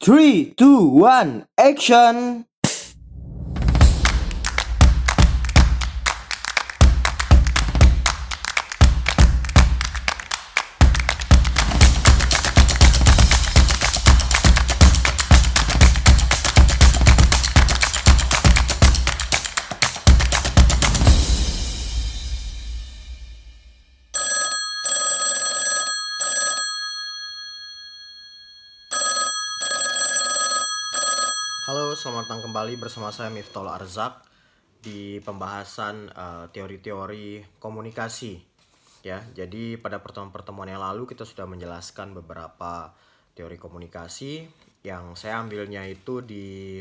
Three, two, one, action! Kembali bersama saya Miftol Arzak di pembahasan eh, teori-teori komunikasi. Ya, jadi pada pertemuan-pertemuan yang lalu kita sudah menjelaskan beberapa teori komunikasi yang saya ambilnya itu di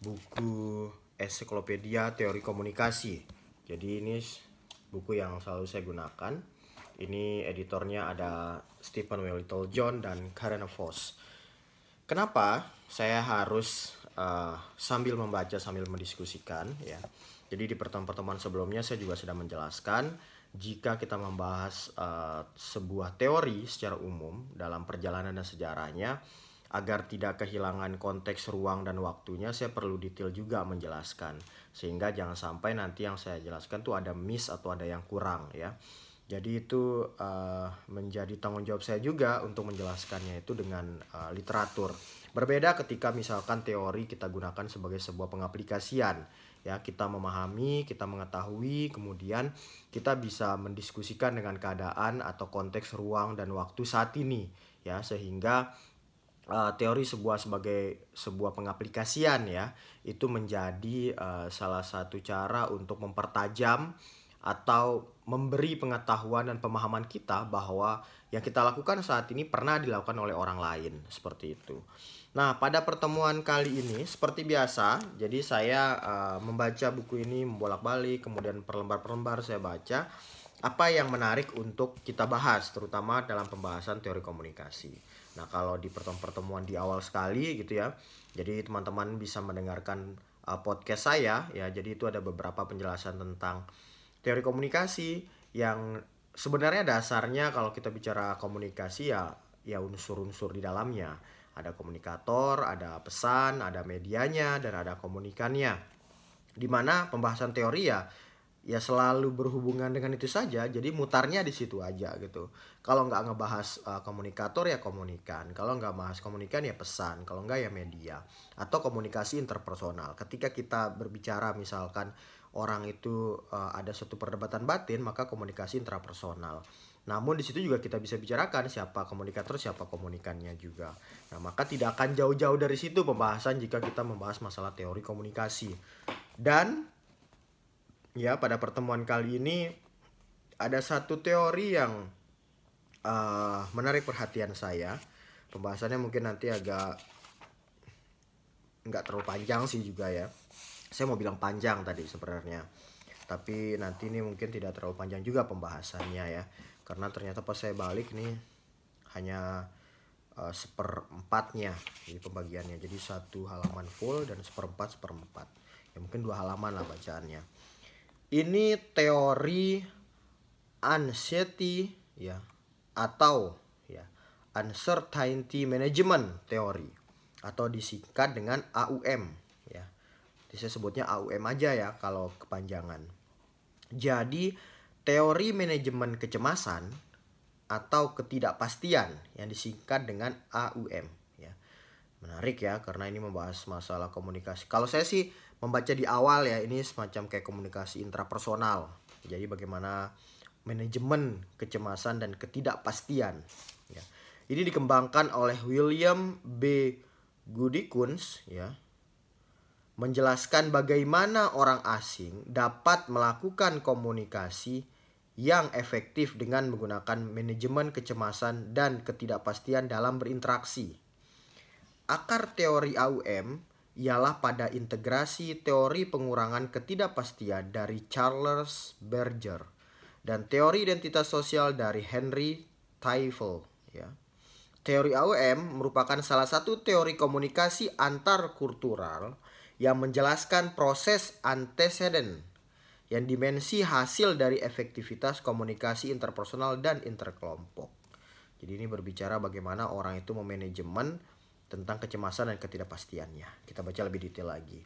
buku Ensiklopedia Teori Komunikasi. Jadi ini buku yang selalu saya gunakan. Ini editornya ada Stephen W. Littlejohn dan Karen Voss. Kenapa saya harus uh, sambil membaca sambil mendiskusikan ya. Jadi di pertemuan-pertemuan sebelumnya saya juga sudah menjelaskan jika kita membahas uh, sebuah teori secara umum dalam perjalanan dan sejarahnya agar tidak kehilangan konteks ruang dan waktunya saya perlu detail juga menjelaskan sehingga jangan sampai nanti yang saya jelaskan tuh ada miss atau ada yang kurang ya. Jadi itu uh, menjadi tanggung jawab saya juga untuk menjelaskannya itu dengan uh, literatur. Berbeda ketika misalkan teori kita gunakan sebagai sebuah pengaplikasian. Ya, kita memahami, kita mengetahui, kemudian kita bisa mendiskusikan dengan keadaan atau konteks ruang dan waktu saat ini ya sehingga uh, teori sebuah sebagai sebuah pengaplikasian ya itu menjadi uh, salah satu cara untuk mempertajam atau memberi pengetahuan dan pemahaman kita bahwa yang kita lakukan saat ini pernah dilakukan oleh orang lain seperti itu. Nah, pada pertemuan kali ini seperti biasa, jadi saya uh, membaca buku ini membolak-balik, kemudian per lembar per lembar saya baca apa yang menarik untuk kita bahas terutama dalam pembahasan teori komunikasi. Nah, kalau di pertemuan-pertemuan di awal sekali gitu ya. Jadi teman-teman bisa mendengarkan uh, podcast saya ya. Jadi itu ada beberapa penjelasan tentang teori komunikasi yang sebenarnya dasarnya kalau kita bicara komunikasi ya ya unsur-unsur di dalamnya. Ada komunikator, ada pesan, ada medianya dan ada komunikannya. Di mana pembahasan teori ya ya selalu berhubungan dengan itu saja jadi mutarnya di situ aja gitu. Kalau nggak ngebahas uh, komunikator ya komunikan kalau nggak bahas komunikan ya pesan kalau nggak ya media atau komunikasi interpersonal. Ketika kita berbicara misalkan orang itu uh, ada suatu perdebatan batin maka komunikasi intrapersonal namun di situ juga kita bisa bicarakan siapa komunikator siapa komunikannya juga nah maka tidak akan jauh-jauh dari situ pembahasan jika kita membahas masalah teori komunikasi dan ya pada pertemuan kali ini ada satu teori yang uh, menarik perhatian saya. Pembahasannya mungkin nanti agak nggak terlalu panjang sih juga ya. Saya mau bilang panjang tadi sebenarnya. Tapi nanti ini mungkin tidak terlalu panjang juga pembahasannya ya. Karena ternyata pas saya balik nih hanya uh, seperempatnya di pembagiannya. Jadi satu halaman full dan seperempat seperempat. Ya mungkin dua halaman lah bacaannya ini teori anxiety ya atau ya uncertainty management teori atau disingkat dengan AUM ya. Saya sebutnya AUM aja ya kalau kepanjangan. Jadi teori manajemen kecemasan atau ketidakpastian yang disingkat dengan AUM ya. Menarik ya karena ini membahas masalah komunikasi. Kalau saya sih membaca di awal ya ini semacam kayak komunikasi intrapersonal. Jadi bagaimana manajemen kecemasan dan ketidakpastian. Ya. Ini dikembangkan oleh William B. Goodikins ya. Menjelaskan bagaimana orang asing dapat melakukan komunikasi yang efektif dengan menggunakan manajemen kecemasan dan ketidakpastian dalam berinteraksi. Akar teori AUM ialah pada integrasi teori pengurangan ketidakpastian dari Charles Berger dan teori identitas sosial dari Henry Teifel ya. Teori AUM merupakan salah satu teori komunikasi antar kultural yang menjelaskan proses antecedent yang dimensi hasil dari efektivitas komunikasi interpersonal dan interkelompok. Jadi ini berbicara bagaimana orang itu memanajemen tentang kecemasan dan ketidakpastiannya. Kita baca lebih detail lagi.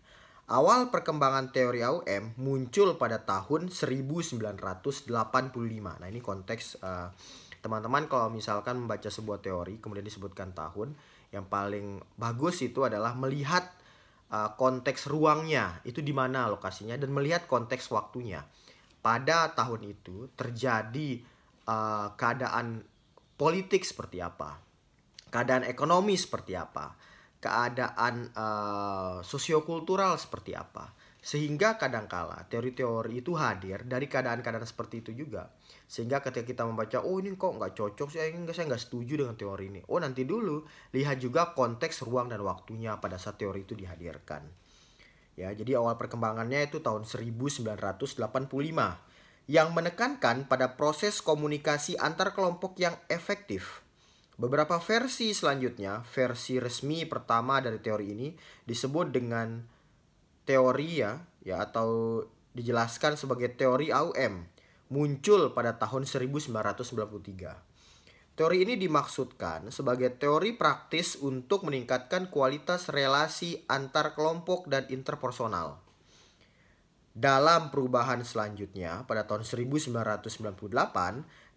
Awal perkembangan teori AUM muncul pada tahun 1985. Nah, ini konteks teman teman-teman kalau misalkan membaca sebuah teori kemudian disebutkan tahun, yang paling bagus itu adalah melihat uh, konteks ruangnya, itu di mana lokasinya dan melihat konteks waktunya. Pada tahun itu terjadi uh, keadaan politik seperti apa, keadaan ekonomi seperti apa, keadaan uh, sosiokultural seperti apa. Sehingga kadangkala teori-teori itu hadir dari keadaan-keadaan seperti itu juga. Sehingga ketika kita membaca, oh ini kok nggak cocok sih, enggak saya nggak setuju dengan teori ini. Oh nanti dulu lihat juga konteks ruang dan waktunya pada saat teori itu dihadirkan. Ya, jadi awal perkembangannya itu tahun 1985 yang menekankan pada proses komunikasi antar kelompok yang efektif Beberapa versi selanjutnya, versi resmi pertama dari teori ini disebut dengan teori ya, ya atau dijelaskan sebagai teori AUM, muncul pada tahun 1993. Teori ini dimaksudkan sebagai teori praktis untuk meningkatkan kualitas relasi antar kelompok dan interpersonal. Dalam perubahan selanjutnya, pada tahun 1998,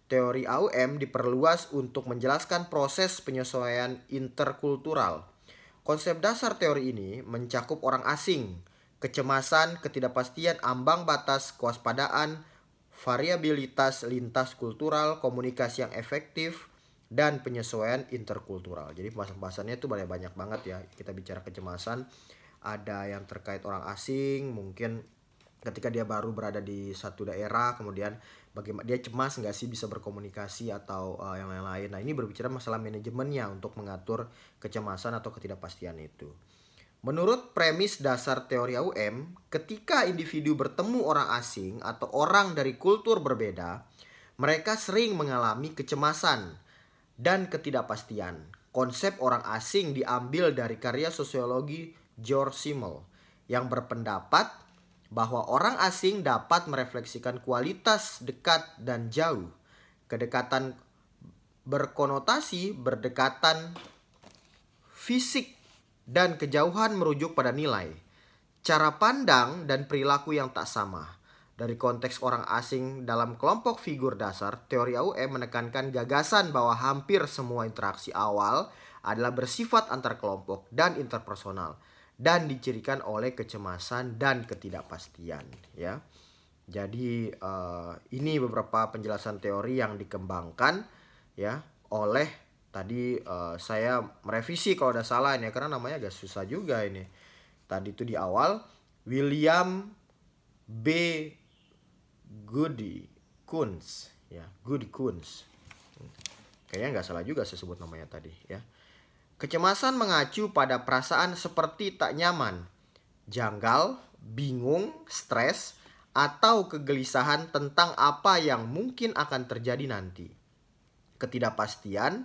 teori AUM diperluas untuk menjelaskan proses penyesuaian interkultural. Konsep dasar teori ini mencakup orang asing, kecemasan, ketidakpastian ambang batas, kewaspadaan, variabilitas lintas kultural, komunikasi yang efektif, dan penyesuaian interkultural. Jadi pembahasan-pembahasannya itu banyak banyak banget ya. Kita bicara kecemasan, ada yang terkait orang asing, mungkin ketika dia baru berada di satu daerah kemudian bagaimana dia cemas nggak sih bisa berkomunikasi atau uh, yang lain-lain nah ini berbicara masalah manajemennya untuk mengatur kecemasan atau ketidakpastian itu Menurut premis dasar teori AUM, ketika individu bertemu orang asing atau orang dari kultur berbeda, mereka sering mengalami kecemasan dan ketidakpastian. Konsep orang asing diambil dari karya sosiologi George Simmel yang berpendapat bahwa orang asing dapat merefleksikan kualitas dekat dan jauh. Kedekatan berkonotasi berdekatan fisik dan kejauhan merujuk pada nilai, cara pandang dan perilaku yang tak sama. Dari konteks orang asing dalam kelompok figur dasar, teori AUM menekankan gagasan bahwa hampir semua interaksi awal adalah bersifat antar kelompok dan interpersonal dan dicirikan oleh kecemasan dan ketidakpastian ya. Jadi uh, ini beberapa penjelasan teori yang dikembangkan ya oleh tadi uh, saya merevisi kalau ada salah ini karena namanya agak susah juga ini. Tadi itu di awal William B. Goody Kunz ya, Goody Kunz. Kayaknya nggak salah juga saya sebut namanya tadi ya. Kecemasan mengacu pada perasaan seperti tak nyaman, janggal, bingung, stres, atau kegelisahan tentang apa yang mungkin akan terjadi nanti. Ketidakpastian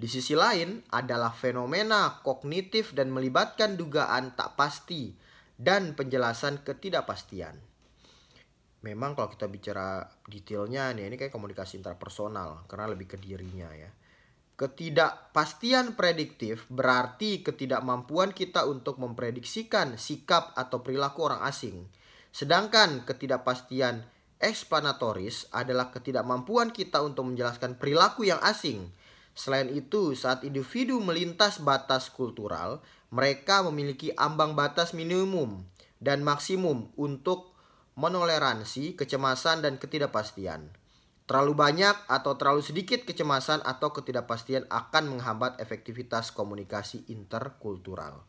di sisi lain adalah fenomena kognitif dan melibatkan dugaan tak pasti dan penjelasan ketidakpastian. Memang kalau kita bicara detailnya nih ini kayak komunikasi interpersonal karena lebih ke dirinya ya. Ketidakpastian prediktif berarti ketidakmampuan kita untuk memprediksikan sikap atau perilaku orang asing. Sedangkan ketidakpastian eksplanatoris adalah ketidakmampuan kita untuk menjelaskan perilaku yang asing. Selain itu, saat individu melintas batas kultural, mereka memiliki ambang batas minimum dan maksimum untuk menoleransi kecemasan dan ketidakpastian. Terlalu banyak atau terlalu sedikit kecemasan atau ketidakpastian akan menghambat efektivitas komunikasi interkultural.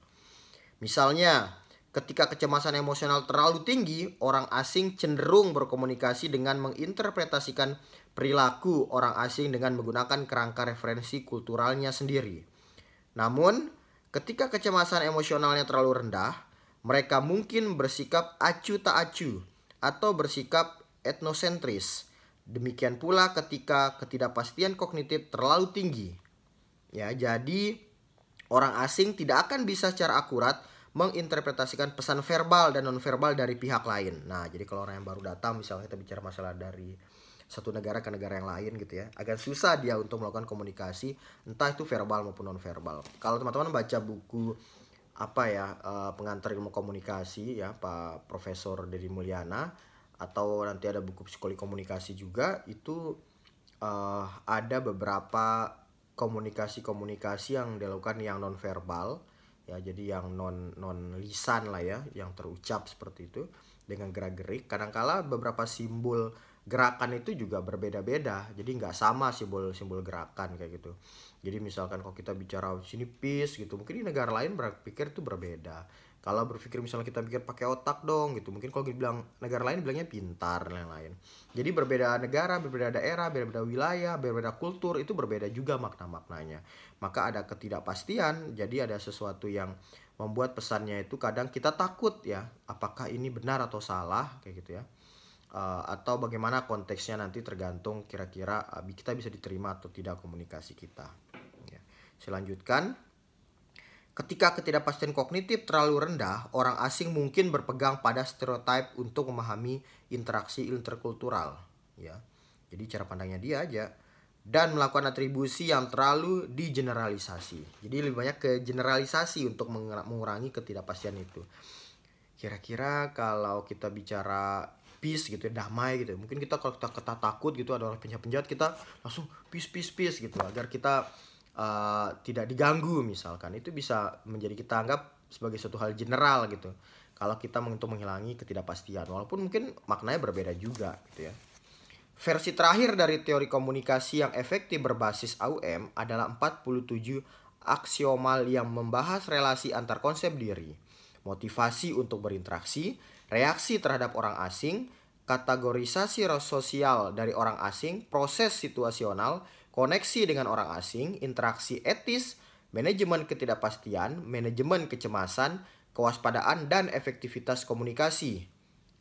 Misalnya, ketika kecemasan emosional terlalu tinggi, orang asing cenderung berkomunikasi dengan menginterpretasikan perilaku orang asing dengan menggunakan kerangka referensi kulturalnya sendiri. Namun, ketika kecemasan emosionalnya terlalu rendah, mereka mungkin bersikap acu tak acu atau bersikap etnosentris Demikian pula ketika ketidakpastian kognitif terlalu tinggi. Ya, jadi orang asing tidak akan bisa secara akurat menginterpretasikan pesan verbal dan nonverbal dari pihak lain. Nah, jadi kalau orang yang baru datang misalnya kita bicara masalah dari satu negara ke negara yang lain gitu ya agak susah dia untuk melakukan komunikasi entah itu verbal maupun non verbal kalau teman-teman baca buku apa ya uh, pengantar ilmu komunikasi ya Pak Profesor Dedi Mulyana atau nanti ada buku psikologi komunikasi juga itu uh, ada beberapa komunikasi-komunikasi yang dilakukan yang non verbal ya jadi yang non non lisan lah ya yang terucap seperti itu dengan gerak-gerik. Kadangkala beberapa simbol gerakan itu juga berbeda-beda. Jadi nggak sama simbol-simbol gerakan kayak gitu. Jadi misalkan kalau kita bicara sini peace gitu mungkin di negara lain berpikir itu berbeda kalau berpikir misalnya kita pikir pakai otak dong gitu mungkin kalau bilang negara lain bilangnya pintar dan lain-lain. Jadi berbeda negara berbeda daerah berbeda wilayah berbeda kultur itu berbeda juga makna-maknanya. Maka ada ketidakpastian jadi ada sesuatu yang membuat pesannya itu kadang kita takut ya apakah ini benar atau salah kayak gitu ya. Uh, atau bagaimana konteksnya nanti tergantung kira-kira uh, kita bisa diterima atau tidak komunikasi kita. Ya. selanjutkan Ketika ketidakpastian kognitif terlalu rendah, orang asing mungkin berpegang pada stereotip untuk memahami interaksi interkultural, ya. Jadi cara pandangnya dia aja dan melakukan atribusi yang terlalu digeneralisasi. Jadi lebih banyak ke generalisasi untuk mengurangi ketidakpastian itu. Kira-kira kalau kita bicara peace gitu ya, damai gitu. Ya, mungkin kita kalau kita, kita takut gitu ada orang penjahat-penjahat kita langsung peace peace peace gitu agar kita uh, tidak diganggu misalkan itu bisa menjadi kita anggap sebagai suatu hal general gitu. Kalau kita untuk menghilangi ketidakpastian walaupun mungkin maknanya berbeda juga gitu ya. Versi terakhir dari teori komunikasi yang efektif berbasis AUM adalah 47 aksiomal yang membahas relasi antar konsep diri motivasi untuk berinteraksi reaksi terhadap orang asing kategorisasi sosial dari orang asing proses situasional koneksi dengan orang asing, interaksi etis, manajemen ketidakpastian, manajemen kecemasan, kewaspadaan, dan efektivitas komunikasi.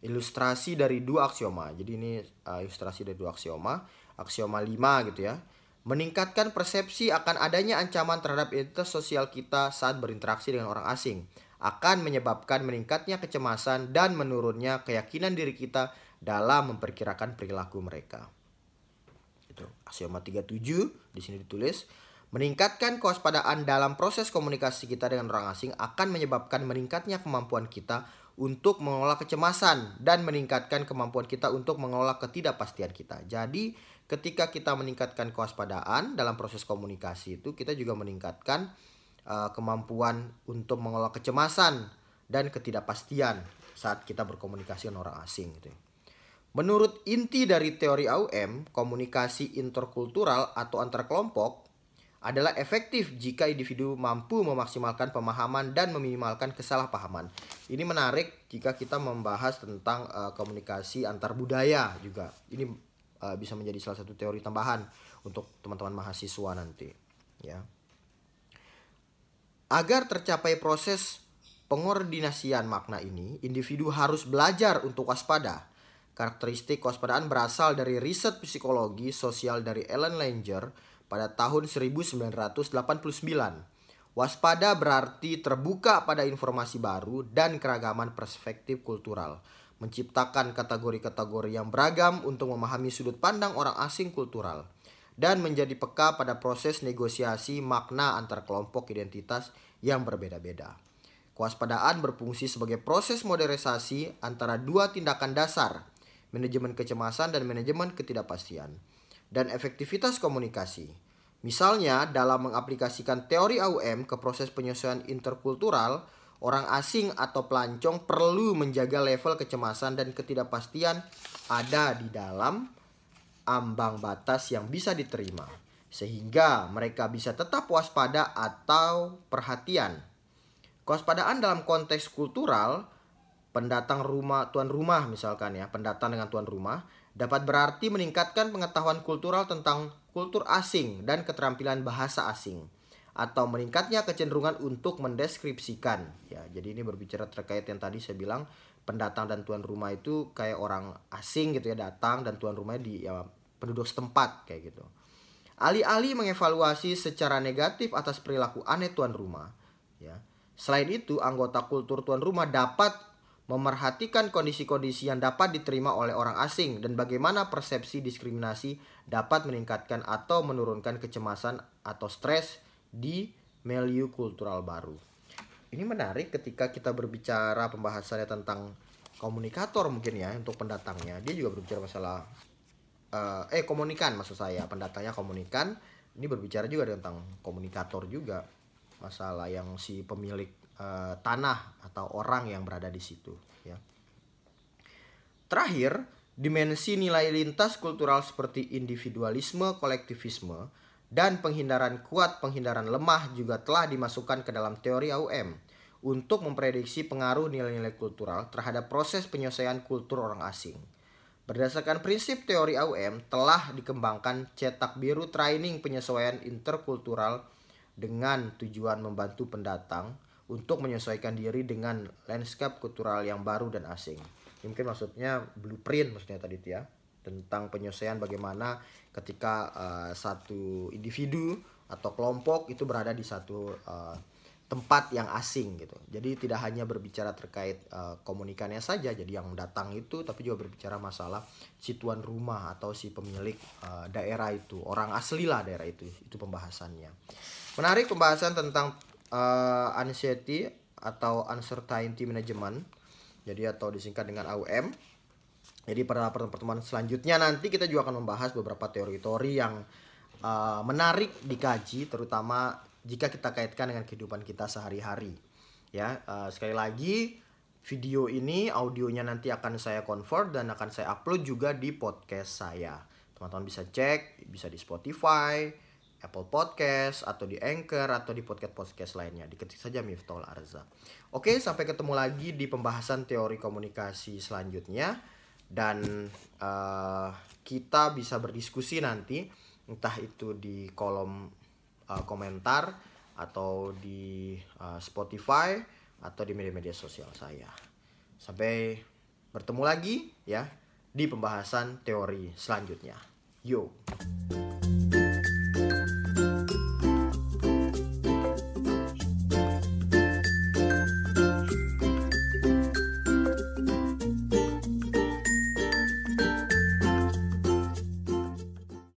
Ilustrasi dari dua aksioma. Jadi ini uh, ilustrasi dari dua aksioma. Aksioma 5 gitu ya. Meningkatkan persepsi akan adanya ancaman terhadap identitas sosial kita saat berinteraksi dengan orang asing. Akan menyebabkan meningkatnya kecemasan dan menurunnya keyakinan diri kita dalam memperkirakan perilaku mereka gitu. Aksioma 37 di sini ditulis Meningkatkan kewaspadaan dalam proses komunikasi kita dengan orang asing akan menyebabkan meningkatnya kemampuan kita untuk mengelola kecemasan dan meningkatkan kemampuan kita untuk mengelola ketidakpastian kita. Jadi, ketika kita meningkatkan kewaspadaan dalam proses komunikasi itu, kita juga meningkatkan uh, kemampuan untuk mengelola kecemasan dan ketidakpastian saat kita berkomunikasi dengan orang asing gitu. Ya. Menurut inti dari teori AUM, komunikasi interkultural atau antar kelompok adalah efektif jika individu mampu memaksimalkan pemahaman dan meminimalkan kesalahpahaman. Ini menarik jika kita membahas tentang uh, komunikasi antar budaya juga. Ini uh, bisa menjadi salah satu teori tambahan untuk teman-teman mahasiswa nanti, ya. Agar tercapai proses pengordinasian makna ini, individu harus belajar untuk waspada Karakteristik kewaspadaan berasal dari riset psikologi sosial dari Ellen Langer pada tahun 1989. Waspada berarti terbuka pada informasi baru dan keragaman perspektif kultural, menciptakan kategori-kategori yang beragam untuk memahami sudut pandang orang asing kultural, dan menjadi peka pada proses negosiasi makna antar kelompok identitas yang berbeda-beda. Kewaspadaan berfungsi sebagai proses modernisasi antara dua tindakan dasar, manajemen kecemasan dan manajemen ketidakpastian, dan efektivitas komunikasi. Misalnya, dalam mengaplikasikan teori AUM ke proses penyesuaian interkultural, orang asing atau pelancong perlu menjaga level kecemasan dan ketidakpastian ada di dalam ambang batas yang bisa diterima, sehingga mereka bisa tetap waspada atau perhatian. Kewaspadaan dalam konteks kultural pendatang rumah tuan rumah misalkan ya pendatang dengan tuan rumah dapat berarti meningkatkan pengetahuan kultural tentang kultur asing dan keterampilan bahasa asing atau meningkatnya kecenderungan untuk mendeskripsikan. Ya jadi ini berbicara terkait yang tadi saya bilang pendatang dan tuan rumah itu kayak orang asing gitu ya datang dan tuan rumahnya di ya, penduduk setempat kayak gitu. Alih-alih mengevaluasi secara negatif atas perilaku aneh tuan rumah ya. Selain itu anggota kultur tuan rumah dapat memerhatikan kondisi-kondisi yang dapat diterima oleh orang asing dan bagaimana persepsi diskriminasi dapat meningkatkan atau menurunkan kecemasan atau stres di milieu kultural baru. Ini menarik ketika kita berbicara pembahasannya tentang komunikator mungkin ya untuk pendatangnya. Dia juga berbicara masalah uh, eh komunikan maksud saya, pendatangnya komunikan. Ini berbicara juga tentang komunikator juga. Masalah yang si pemilik uh, tanah atau orang yang berada di situ ya. Terakhir, dimensi nilai lintas kultural seperti individualisme, kolektivisme, dan penghindaran kuat, penghindaran lemah juga telah dimasukkan ke dalam teori AUM untuk memprediksi pengaruh nilai-nilai kultural terhadap proses penyelesaian kultur orang asing. Berdasarkan prinsip teori AUM telah dikembangkan cetak biru training penyesuaian interkultural dengan tujuan membantu pendatang untuk menyesuaikan diri dengan landscape kultural yang baru dan asing. Ini mungkin maksudnya blueprint maksudnya tadi ya tentang penyelesaian bagaimana ketika uh, satu individu atau kelompok itu berada di satu uh, tempat yang asing gitu. Jadi tidak hanya berbicara terkait uh, komunikannya saja, jadi yang datang itu tapi juga berbicara masalah si tuan rumah atau si pemilik uh, daerah itu, orang asli lah daerah itu. Itu pembahasannya. Menarik pembahasan tentang uh, anxiety atau uncertainty management jadi atau disingkat dengan AUM jadi pada pertemuan selanjutnya nanti kita juga akan membahas beberapa teori-teori yang uh, menarik dikaji terutama jika kita kaitkan dengan kehidupan kita sehari-hari ya uh, sekali lagi video ini audionya nanti akan saya convert dan akan saya upload juga di podcast saya teman-teman bisa cek bisa di Spotify Apple Podcast atau di Anchor atau di podcast-podcast lainnya. Diketik saja Miftol Arza. Oke, sampai ketemu lagi di pembahasan teori komunikasi selanjutnya dan uh, kita bisa berdiskusi nanti entah itu di kolom uh, komentar atau di uh, Spotify atau di media-media sosial saya. Sampai bertemu lagi ya di pembahasan teori selanjutnya. Yo.